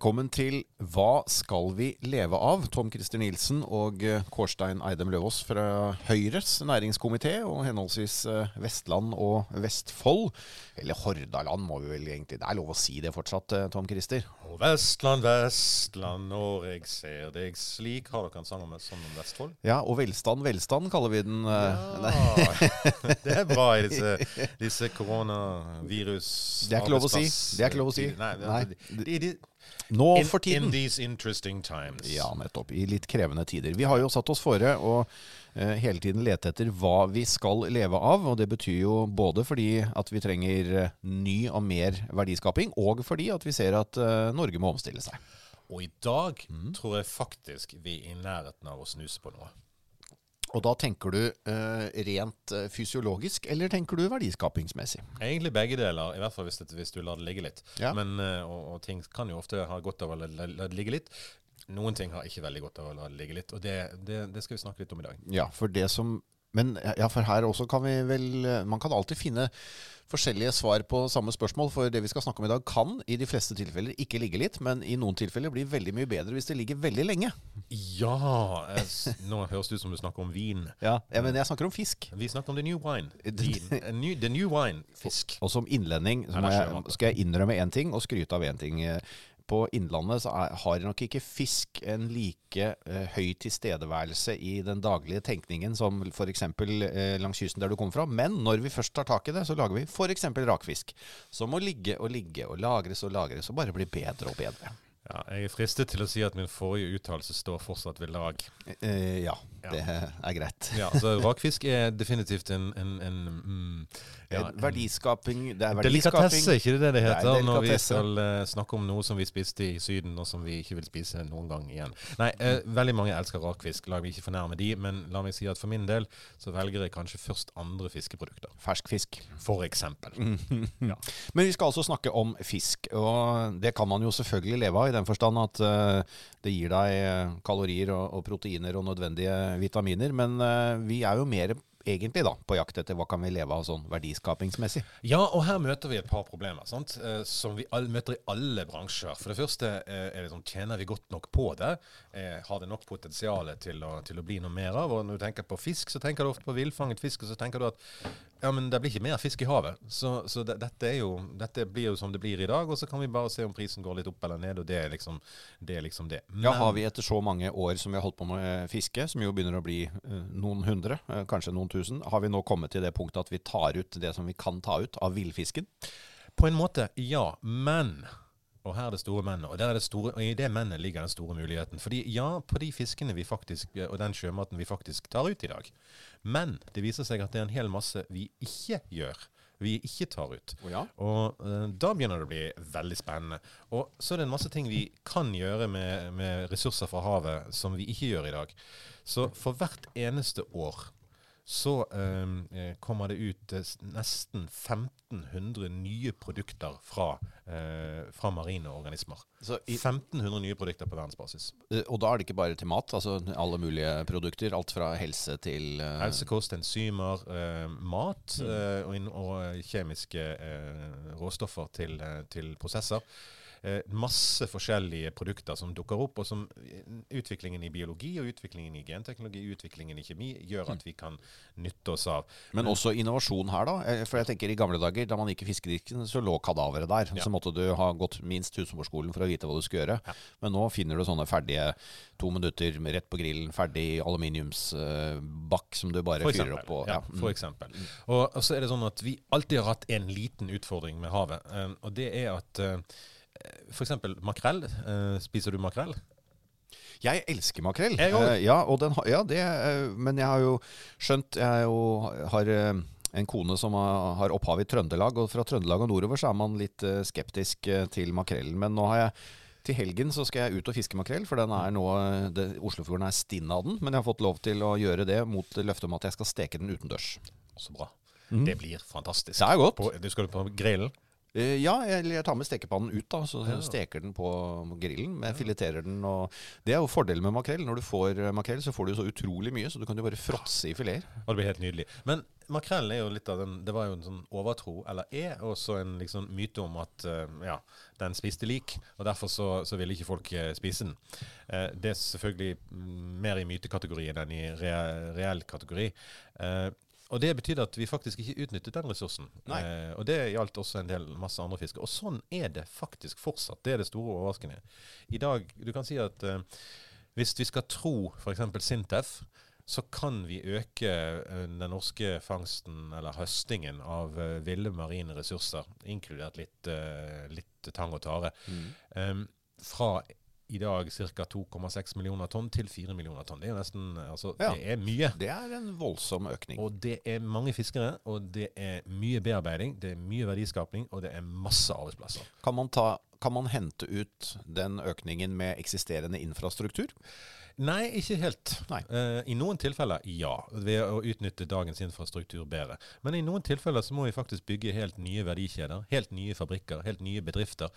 Velkommen til Hva skal vi leve av? Tom Christer Nilsen og eh, Kårstein Eidem Løvaas fra Høyres næringskomité og henholdsvis eh, Vestland og Vestfold. Eller Hordaland, må vi vel egentlig Det er lov å si det fortsatt, eh, Tom Christer? Og Vestland, Vestland, når jeg ser deg slik Har dere en sang om, sånn om Vestfold? Ja, og velstand, velstand kaller vi den. Ja, det er bra i disse, disse koronavirus... Det er ikke lov å si. Det er ikke lov å si. Nei, Nei. de, de, Nå in, for tiden. In these interesting times. Ja, nettopp. I litt krevende tider. Vi har jo satt oss fore å eh, hele tiden lete etter hva vi skal leve av. Og det betyr jo både fordi at vi trenger eh, ny og mer verdiskaping, og fordi at vi ser at eh, Norge må omstille seg. Og i dag Mm. tror jeg faktisk vi er i nærheten av å snuse på noe. Og da tenker du eh, rent eh, fysiologisk, eller tenker du verdiskapingsmessig? Egentlig begge deler, i hvert fall hvis, det, hvis du lar det ligge litt. Ja. Men, eh, og, og ting kan jo ofte ha godt av å la, la det ligge litt. Noen ting har ikke veldig godt av å la det ligge litt, og det, det, det skal vi snakke litt om i dag. Ja, for det som Men ja, for her også kan vi vel eh, Man kan alltid finne forskjellige svar på samme spørsmål, for det vi skal snakke om i dag, kan i de fleste tilfeller ikke ligge litt, men i noen tilfeller blir veldig mye bedre hvis det ligger veldig lenge. Ja! Jeg, nå høres det ut som du snakker om vin. Ja, Men jeg snakker om fisk. Vi snakker om the new wine. A new, the new wine. Fisk. Og som innlending så jeg, skal jeg innrømme én ting og skryte av én ting. På Innlandet så er, har nok ikke fisk en like eh, høy tilstedeværelse i den daglige tenkningen som f.eks. Eh, langs kysten der du kommer fra. Men når vi først tar tak i det, så lager vi f.eks. rakfisk. Som må ligge og ligge og lagres og lagres og bare bli bedre og bedre. Ja, jeg er fristet til å si at min forrige uttalelse står fortsatt ved lag. Eh, ja, Ja. det er greit. Ja, så Rakfisk er definitivt en, en, en mm, ja, verdiskaping Det er Delikatesse, ikke det det heter Det når vi skal uh, snakke om noe som vi spiste i Syden, og som vi ikke vil spise noen gang igjen. Nei, uh, veldig mange elsker rakfisk. La meg ikke fornærme de, men la meg si at for min del så velger jeg kanskje først andre fiskeprodukter. Fersk fisk. For eksempel. Ja. Men vi skal altså snakke om fisk, og det kan man jo selvfølgelig leve av i den forstand at uh, det gir deg kalorier og, og proteiner og nødvendige vitaminer, men eh, vi er jo mer egentlig da på jakt etter hva kan vi leve av sånn verdiskapingsmessig. Ja, og her møter vi et par problemer sant? Eh, som vi møter i alle bransjer. For det første eh, er det sånn, tjener vi godt nok på det? Eh, har det nok potensial til til å bli noe mer av? Og når du tenker på fisk, så tenker du ofte på villfanget fisk, og så tenker du at ja, men det blir ikke mer fisk i havet. Så, så det, dette, er jo, dette blir jo som det blir i dag, og så kan vi bare se om prisen går litt opp eller ned, og det er liksom det. Er liksom det. Ja, har vi etter så mange år som vi har holdt på med fiske, som jo begynner å bli noen hundre, kanskje noen tusen, har vi nå kommet til det punktet at vi tar ut det som vi kan ta ut av villfisken? På en måte, ja. Men og her er det store mennet. Og, der er det store, og i det mennet ligger den store muligheten. Fordi ja, på de fiskene vi faktisk, og den sjømaten vi faktisk tar ut i dag. Men det viser seg at det er en hel masse vi ikke gjør. Vi ikke tar ut. Oh, ja? Og uh, da begynner det å bli veldig spennende. Og så er det en masse ting vi kan gjøre med, med ressurser fra havet som vi ikke gjør i dag. Så for hvert eneste år så eh, kommer det ut eh, nesten 1500 nye produkter fra, eh, fra marine organismer. Så i, 1500 nye produkter på verdensbasis. eh, og da er det ikke bare til mat, altså alle mulige produkter, alt fra helse til eh, Helsekost, enzymer, eh, mat eh, og, og kjemiske eh, råstoffer til, eh, til prosesser. Eh, masse forskjellige produkter som dukker opp, og som eh, utviklingen i biologi og utviklingen i genteknologi, utviklingen i kjemi, gjør at vi kan nytte oss av. Men også innovasjon her, da. Eh, For jeg tenker I gamle dager, da man gikk i fiskedrikken, så lå kadaveret der. Ja. Så måtte du ha gått minst husmorskolen for å vite hva du skulle gjøre. Ja. Men nå finner du sånne ferdige to minutter rett på grillen, ferdig aluminiumsbakk som du bare fyrer opp på. Ja, mm. for eksempel. Og, og så er det sånn at vi alltid har hatt en liten utfordring med havet, og det er at eksempel makrell. Eh, spiser du makrell? Jeg elsker makrell. Jeg. Eh, ja, har- ja, det, uh, men jeg har jo skjønt Jeg jo, har uh, en kone som har opphav i Trøndelag, og fra Trøndelag og nordover så er man litt skeptisk til makrellen. Men nå har jeg til helgen så skal jeg ut og fiske makrell, for den er nå, det, Oslofjorden er stinn av den. Men jeg har fått lov til å gjøre det mot løftet om at jeg skal steke den utendørs. Så bra. Mm. Det blir fantastisk. Det er godt. På, du skal på grillen? Eh, ja, eller jeg tar med stekepannen ut, da, så steker den på grillen. Men fileterer den. Og det er jo fordelen med makrell. Når du får eh, makrell, så får du jo så utrolig mye, så du kan jo bare fråtse i fileter. Og det blir helt nydelig. Men makrell er jo litt av den Det var jo en sånn overtro, eller er også en liksom myte om at eh, ja, den spiste lik, og derfor så, så ville ikke folk spise den. Det er selvfølgelig mm, mer i mytekategorien enn i reell kategori. Og det betydde at vi faktisk ikke utnyttet den ressursen. Eh, og det gjaldt også en del masse andre fisker. Og sånn er det faktisk fortsatt. Det er det store overraskende. I dag, du kan si at eh, hvis vi skal tro f.eks. Sintef, så kan vi øke eh, den norske fangsten, eller høstingen, av eh, ville marine ressurser, inkludert litt, eh, litt tang og tare, mm. fra i dag ca. 2,6 millioner tonn til 4 millioner tonn. Det er jo nesten Altså, Ja. det er mye. Det er en voldsom økning. Og det er mange fiskere, og det er mye bearbeiding, det er mye verdiskapning, og det er masse arbeidsplasser. Kan man, ta, kan man hente ut den økningen med eksisterende infrastruktur? Nei, ikke helt. Nei. Uh, I noen tilfeller ja, ved å utnytte dagens infrastruktur bedre. Men i noen tilfeller så må vi faktisk bygge helt nye verdikjeder, helt nye fabrikker, helt nye bedrifter.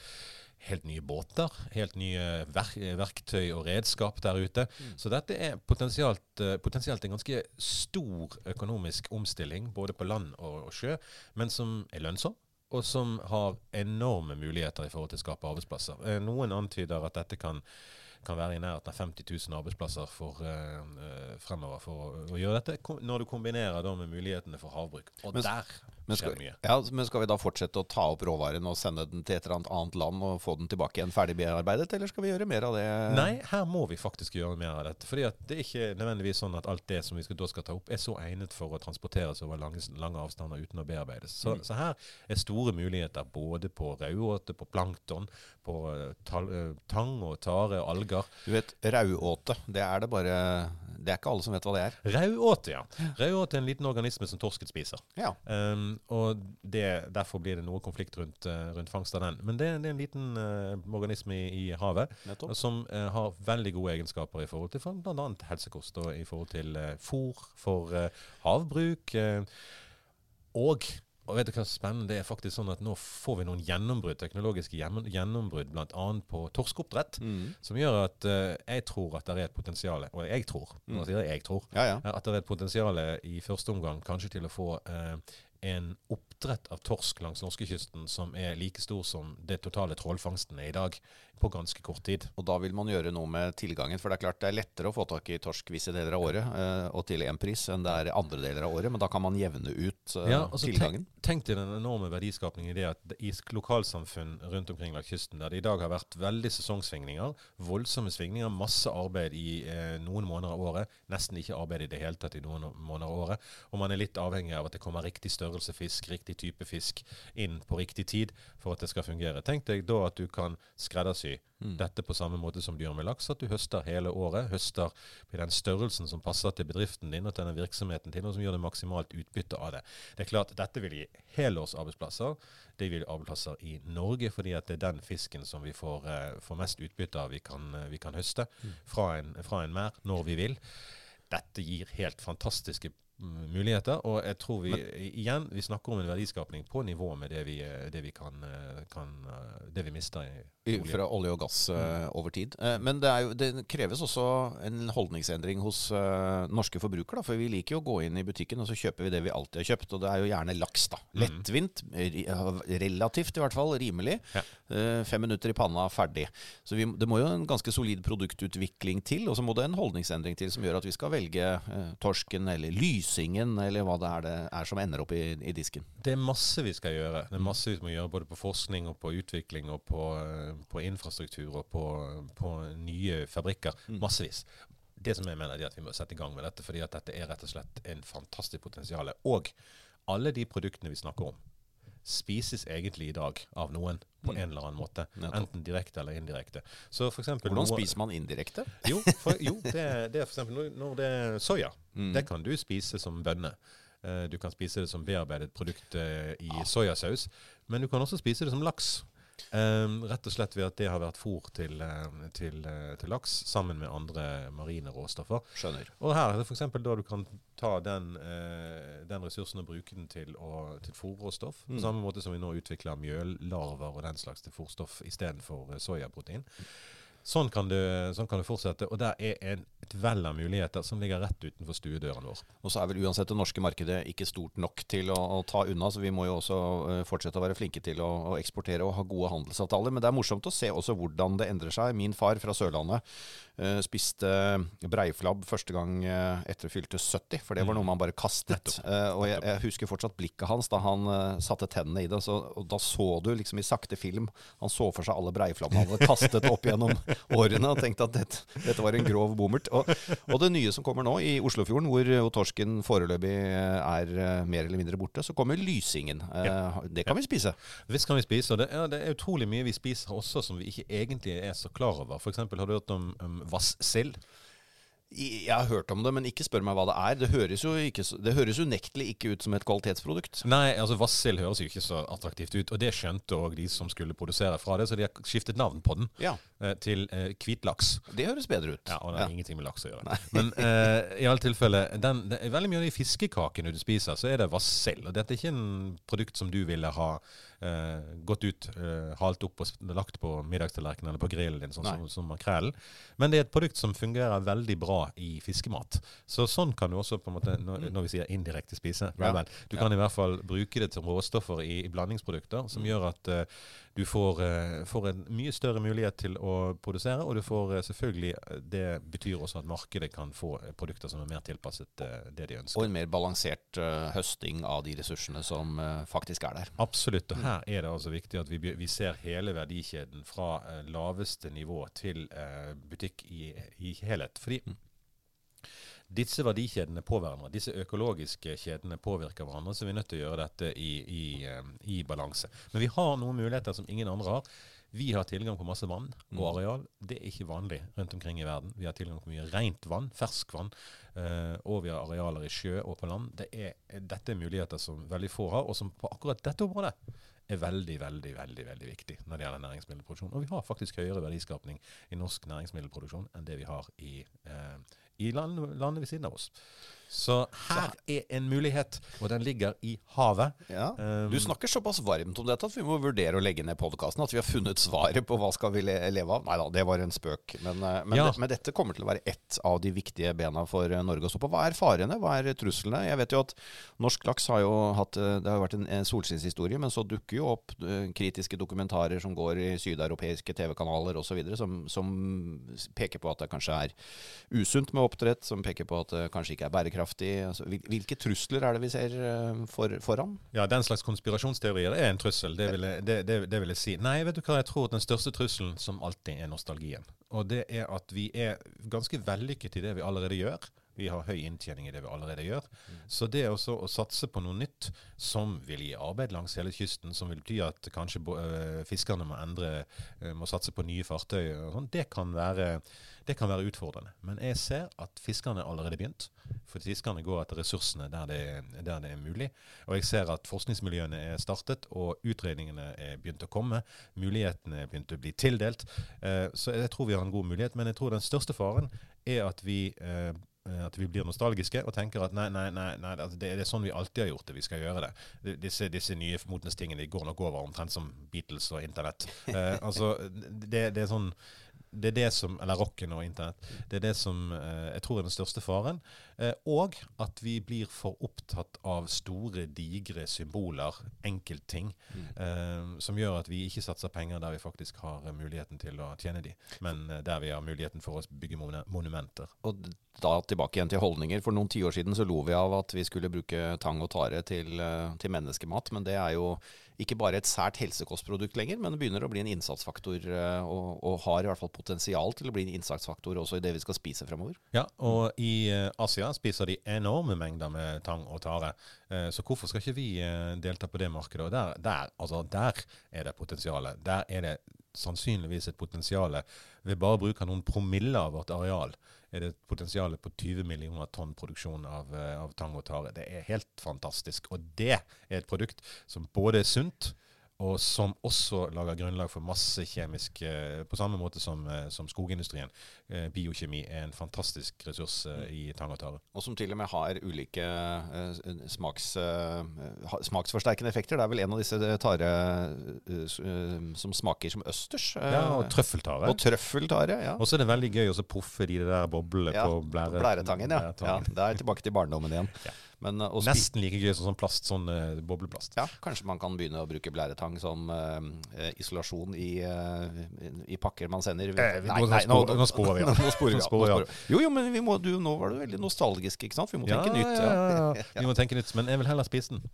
Helt nye båter, helt nye verk verktøy og redskap der ute. Så dette er potensielt, eh, potensielt en ganske stor økonomisk omstilling, både på land og, og sjø, men som er lønnsom. Og som har enorme muligheter i forhold til å skape arbeidsplasser. Eh, Noen antyder at dette kan kan være i nærheten av 50 000 arbeidsplasser for, eh, eh, fremover for å, å gjøre dette, når du kombinerer da med mulighetene for havbruk. Og Men- der Men skal, ja, men skal vi da fortsette å ta opp råvaren og sende den til et eller annet land og få den tilbake igjen ferdig bearbeidet, eller skal vi gjøre mer av det? Nei, her må vi faktisk gjøre mer av dette. fordi det er ikke nødvendigvis sånn at alt det som vi skal, da skal ta opp, er så egnet for å transporteres over lange, lange avstander uten å bearbeides. Så, så her er store muligheter både på rauåte, på plankton, på eh, tal, eh, tang og tare og alger. Du vet, rauåte, det er det bare Det er ikke alle som vet hva det er. Rauåte, ja. Rauåte er en liten organisme som torsken spiser. Ja. Um, og det, derfor blir det noe konflikt rundt, eh, rundt fangst av den. Men det, det er en liten uh, organisme i, i havet Nettopp. som uh, har veldig gode egenskaper i forhold til bl.a. helsekost og i forhold til uh, fôr for uh, havbruk. og og vet du hva spennende? Det er faktisk sånn at Nå får vi noen gjennombrudd, teknologiske gjennom- gjennombrudd bl.a. på torskeoppdrett, Mm. som gjør at uh, jeg tror at det er et potensial Og jeg tror, nå sier jeg jeg tror, Ja, ja. at det er et potensial i første omgang kanskje til å få eh, en oppdrett av torsk langs norskekysten som er like stor som det totale trålfangsten er i dag, på ganske kort tid. Og da vil man gjøre noe med tilgangen. For det er klart det er lettere å få tak i torsk visse deler av året, eh, og til én pris, enn det er andre deler av året. Men da kan man jevne ut eh, Ja, altså tilgangen. tenk, tenk til den enorme verdiskapningen i det at i lokalsamfunn rundt omkring langs kysten, der det i dag har vært veldig sesongsvingninger, voldsomme svingninger, masse arbeid i eh, noen måneder av året, nesten ikke arbeid i det hele tatt i noen måneder av året, og man er litt avhengig av at det kommer riktig størrelse fisk, riktig type fisk inn på riktig tid for at det skal fungere. Tenk deg da at du kan skreddersy dette på samme måte som du gjør med laks, at du høster hele året, høster i den størrelsen som passer til bedriften din og til den virksomheten din, og som gjør det maksimalt utbytte av det. Det er klart, dette vil gi helårsarbeidsplasser. Det vil gi arbeidsplasser i Norge, fordi at det er den fisken som vi får, eh, får mest utbytte av vi kan, eh, vi kan høste fra en, fra en mær når vi vil. Dette gir helt fantastiske mm, muligheter, og jeg tror vi igjen vi snakker om en verdiskapning på nivå med det vi, eh, det vi kan, eh, kan eh, det vi mister i olje. Fra olje og gass eh, over tid. Men det, jo, det kreves også en holdningsendring hos norske forbrukere. Da, for vi liker jo å gå inn i butikken og så kjøper vi det vi alltid har kjøpt. Og det er jo gjerne laks. da. Lettvint, ri- relativt i hvert fall, rimelig. Ja. Fem minutter i panna, ferdig. Så vi, det må jo en ganske solid produktutvikling til. Og så må det en holdningsendring til som gjør at vi skal velge torsken eller lysingen, eller hva det er det er som ender opp i, i disken. Det er masse vi skal gjøre. Det er masse vi må gjøre både på forskning og på utvikling og på, eh, på infrastruktur og på, på nye fabrikker. Massevis. Det som jeg mener er at vi må sette i gang med dette, fordi at dette er rett og slett en fantastisk potensial. Og alle de produktene vi snakker om, spises egentlig i dag av noen på en eller annen måte. Enten direkte eller indirekte. Så for eksempel Hvordan noe- spiser man indirekte? jo, for, jo det, det er for eksempel når- det er soya. Det kan du spise som bønne. Eh, Du kan spise det som bearbeidet produkt i i soyasaus. Men du kan også spise det som laks. Um, rett og slett ved at det har vært fôr til, eh, til, eh, til laks sammen med andre marine råstoffer. Skjønner. Og her er det f.eks. da du kan ta den, uh, den ressursen og bruke den til, å, til fôrråstoff. På Mm. samme måte som vi nå utvikler mjøllarver og den slags til fôrstoff istedenfor soyaprotein. soyaprotein. Sånn kan, du, sånn kan du fortsette. Og der er en, et vell av muligheter som ligger rett utenfor stuedøren vår. Og så er vel uansett det norske markedet ikke stort nok til å, å ta unna, så vi må jo også eh, fortsette å være flinke til å, å eksportere og ha gode handelsavtaler. Men det er morsomt å se også hvordan det endrer seg. Min far fra Sørlandet uh, spiste breiflabb første gang eh, etter fylte 70, for det var noe man bare kastet. Eh, og jeg, jeg husker fortsatt blikket hans da han satte tennene i det. Så, og da så du liksom i sakte film Han så for seg alle breiflabbene han hadde kastet opp gjennom årene og tenkte at dette, dette var en grov bommert. Og, og det nye som kommer nå i Oslofjorden, hvor torsken foreløpig er eh, mer eller mindre borte, så kommer lysingen. Eh, Det kan vi spise. Visst kan vi spise, og det er, det er utrolig mye vi spiser også som vi ikke egentlig er så klar over. Eksempel har du hørt om um, vassild? Jeg har hørt om det, men ikke spør meg hva det er. Det høres jo ikke, det høres unektelig ikke ut som et kvalitetsprodukt. Nei, altså Vassild høres jo ikke så attraktivt ut, og det skjønte òg de som skulle produsere fra det, så de har skiftet navn på den Ja, til eh, hvitlaks. det høres bedre ut. Ja, og det Ja. ingenting med laks å gjøre. Men eh, i alle tilfelle, den, det er veldig mye av de fiskekakene du spiser, så er det vassell. Og dette er ikke en produkt som du ville ha eh, gått ut, eh, halt opp og lagt på middagstallerkenen eller på grillen din, sånn Nei. som, som makrellen. Men det er et produkt som fungerer veldig bra i fiskemat. Så sånn kan du også, på en måte, når, når vi sier indirekte spise Ja. Du kan i hvert fall bruke det til råstoffer i, i blandingsprodukter, som gjør at eh, du får, eh, får en mye større mulighet til å produsere, og du får eh, selvfølgelig eh, Det betyr også at markedet kan få eh, produkter som er mer tilpasset det de ønsker. Og en mer balansert høsting av de ressursene som faktisk er der. Absolutt. Og her er det altså viktig at vi, vi ser hele verdikjeden fra laveste nivå til butikk i, i helhet. Fordi disse verdikjedene på hverandre, disse økologiske kjedene påvirker hverandre, så vi er nødt til å gjøre dette i, i, i balanse. Men vi har noen muligheter som ingen andre har. Vi har tilgang på masse vann og areal. Det er ikke vanlig rundt omkring i verden. Vi har tilgang på mye rent vann, ferskvann, eh, og vi har arealer i sjø og på land. Det er, dette er muligheter som veldig få har, og som på akkurat dette området er veldig, veldig veldig, veldig viktig når det gjelder næringsmiddelproduksjon. Og vi har faktisk høyere verdiskapning i norsk næringsmiddelproduksjon enn det vi har i, eh, i land, landet ved siden av oss. Så her er en mulighet, og den ligger i havet. Um, Du snakker såpass varmt om dette at vi må vurdere å legge ned podkasten. At vi har funnet svaret på hva skal vi le leve av. Nei da, det var en spøk. Men, eh, men, Ja. det, men dette kommer til å være ett av de viktige bena for eh, Norge å stå på. Hva er farene? Hva er truslene? Jeg vet jo at norsk laks har jo hatt eh, Det har vært en, en solskinnshistorie, men så dukker jo opp kritiske dokumentarer som går i sydeuropeiske TV-kanaler osv., som, som peker på at det kanskje er usunt med oppdrett, som peker på at det kanskje ikke er bærekraftig. Altså, hvilke trusler er det vi ser eh, for, foran? Ja, den slags konspirasjonsteorier er en trussel, det vil, jeg, det, det, det vil jeg si. Nei, vet du hva, jeg tror den største trusselen som alltid er nostalgien. Og det er at vi er ganske vellykket i det vi allerede gjør. Vi har høy inntjening i det vi allerede gjør. Så det også å satse på noe nytt som vil gi arbeid langs hele kysten, som vil bety at kanskje øh, fiskerne må endre, øh, må satse på nye fartøy, og sånn, det, kan være, det kan være utfordrende. Men jeg ser at fiskerne allerede begynt. For fiskerne går etter ressursene der det, der det er mulig. Og jeg ser at forskningsmiljøene er startet, og utredningene er begynt å komme. Mulighetene er begynt å bli tildelt. Eh, så jeg tror vi har en god mulighet. Men jeg tror den største faren er at vi eh, at vi blir nostalgiske og tenker at nei, nei, nei, nei altså det, det er sånn vi alltid har gjort det. Vi skal gjøre det. Disse, disse nye modnestingene de går nok over omtrent som Beatles og internett. Eh, altså, det, det er sånn det er det som, Eller rocken og internett. Det er det som eh, jeg tror er den største faren. Eh, og at vi blir for opptatt av store, digre symboler, enkeltting, eh, som gjør at vi ikke satser penger der vi faktisk har eh, muligheten til å tjene de, men eh, der vi har muligheten for å bygge mon monumenter. Og da tilbake igjen til holdninger. For noen tiår siden så lo vi av at vi skulle bruke tang og tare til, eh, til menneskemat. Men det er jo ikke bare et sært helsekostprodukt lenger, men det begynner å bli en innsatsfaktor. Og, og har i hvert fall potensial til å bli en innsatsfaktor også i det vi skal spise fremover. Ja, og i eh, Asia spiser de enorme mengder med tang og tare. Eh, så hvorfor skal ikke vi eh, delta på det markedet? Og der, der, altså der er det potensialet. Der er det sannsynligvis et potensial ved bare bruk av noen promille av vårt areal. Er det et potensial på 20 millioner tonn produksjon av, av tang og tare. Det er helt fantastisk. Og det er et produkt som både er sunt og som også lager grunnlag for masse kjemisk eh, På samme måte som, eh, som skogindustrien. Eh, biokjemi er en fantastisk ressurs eh, i tang og tare. Og som til og med har ulike smaks, smaksforsterkende effekter. Det er vel en av disse tare som smaker som østers. Ja, og trøffeltare. og trøffeltare. Ja. Og så er det veldig gøy å proffe de der boblene Ja, på blæretangen. Blæretangen, ja. ja. Det er tilbake til barndommen igjen. Ja. Men, eh, Nesten like gøy som sånn plast, sånn uh, bobleplast. Ja, kanskje man kan begynne å bruke blæretang som eh, isolasjon i, uh, i pakker man sender. Eh, vi- nå- nå nå sporer vi av. Nå sporer vi av. Ja. Nå. Jo, jo, men vi må, du, nå var du veldig nostalgisk, ikke sant? Vi må tenke nytt. Vi må tenke nytt, men jeg vil heller spise den.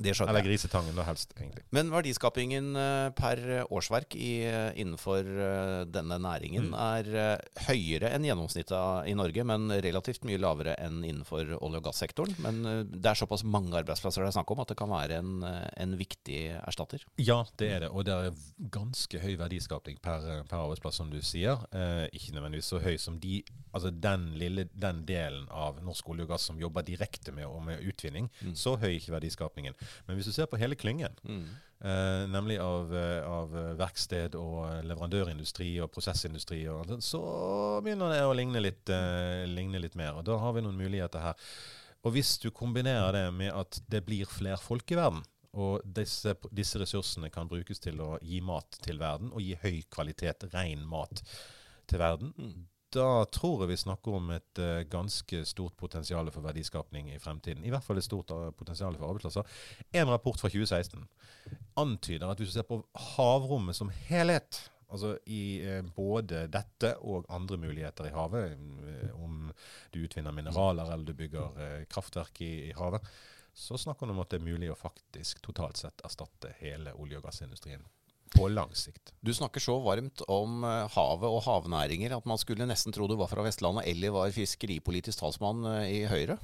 Det skjønner Eller jeg. grisetangen, da helst, egentlig. Men verdiskapingen eh, per årsverk i, eh, innenfor eh, denne næringen Mm. er eh, høyere enn gjennomsnittet i Norge, men relativt mye lavere enn innenfor olje- og gassektoren. Men eh, det er såpass mange arbeidsplasser det er snakk om at det kan være en, eh, en viktig erstatter. Ja, det er det. Og det er ganske høy verdiskaping per, per arbeidsplass, som du sier. Eh, ikke nødvendigvis så høy som de, altså den, lille, den delen av norsk olje og gass som jobber direkte med, med utvinning. Så høy ikke verdiskapningen. Men hvis du ser på hele klyngen, eh, nemlig av, eh, av eh, verksted og eh, leverandørindustri og prosessindustri, og, så begynner det å ligne litt, eh, ligne litt mer. Og da har vi noen muligheter her. Og hvis du kombinerer det med at det blir flere folk i verden, og disse, disse ressursene kan brukes til å gi mat til verden, og gi høy kvalitet, ren mat til verden, da tror jeg vi snakker om et uh, ganske stort potensial for verdiskapning i fremtiden. I hvert fall et stort uh, potensial for arbeidsplasser. En rapport fra 2016 antyder at hvis du ser på havrommet som helhet, altså i eh, både dette og andre muligheter i havet, eh, om du utvinner mineraler eller du bygger eh, kraftverk i, i havet, så snakker man om at det er mulig å faktisk totalt sett erstatte hele olje- og gassindustrien på lang sikt. Du snakker så varmt om eh, havet og havnæringer at man skulle nesten tro du var fra Vestlandet eller var fiskeripolitisk talsmann eh, i Høyre.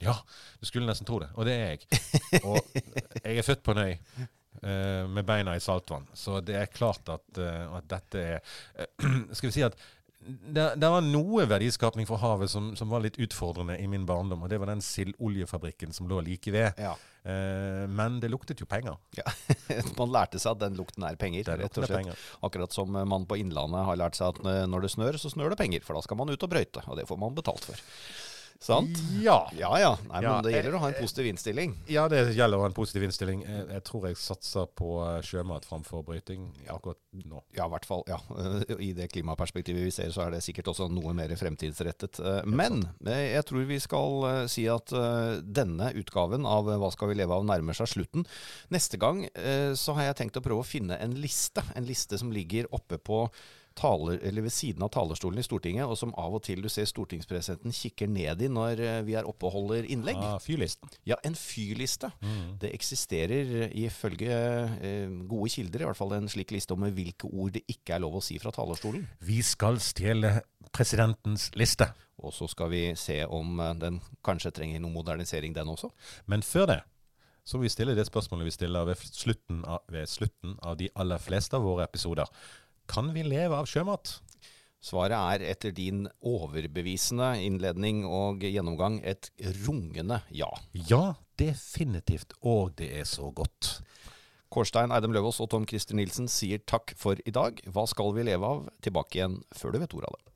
Ja, du skulle nesten tro det. Og det er jeg. Og jeg er født på en øy eh, med beina i saltvann. Så det er klart at, at dette er Skal vi si at det, det var noe verdiskapning for havet som, som var litt utfordrende i min barndom. Og det var den sildoljefabrikken som lå like ved. Ja. Eh, men det luktet jo penger. Ja. man lærte seg at den lukten er penger, rett og slett. penger. Akkurat som man på Innlandet har lært seg at eh, når det snør, så snør det penger. For da skal man ut og brøyte, og det får man betalt for. Sant? Ja. Ja ja. Nei, men det gjelder å ha en positiv innstilling. Ja, det gjelder å ha en positiv innstilling. Jeg, jeg tror jeg satser på eh, sjømat framfor brøyting akkurat nå. Ja, i hvert fall. Ja. I det klimaperspektivet vi ser, så er det sikkert også noe mer fremtidsrettet. Eh, Men eh, jeg tror vi skal si at denne utgaven av Hva skal vi leve av nærmer seg slutten. Neste gang så har jeg tenkt å prøve å finne en liste. En liste som ligger oppe på taler, eller ved siden av talerstolen i Stortinget, og som av og til du ser stortingspresidenten kikker ned i når eh, vi er oppe og holder innlegg. Ah, fyrlisten. Ja, en fyrliste. Det eksisterer ifølge eh, gode kilder i hvert fall en slik liste om hvilke ord det ikke er lov å si fra talerstolen. Vi skal stjele presidentens liste. Og så skal vi se om eh, den kanskje trenger noe modernisering, den også. Men før det så må vi stille det spørsmålet vi stiller ved slutten av, ved slutten av de aller fleste av våre episoder. Kan vi leve av sjømat? Svaret er etter din overbevisende innledning og gjennomgang et rungende ja. Ja, definitivt. Og det er så godt. Kårstein Eidem Løvaas og Tom Christer Nilsen sier takk for i dag. Hva skal vi leve av? Tilbake igjen før du vet ordet av det.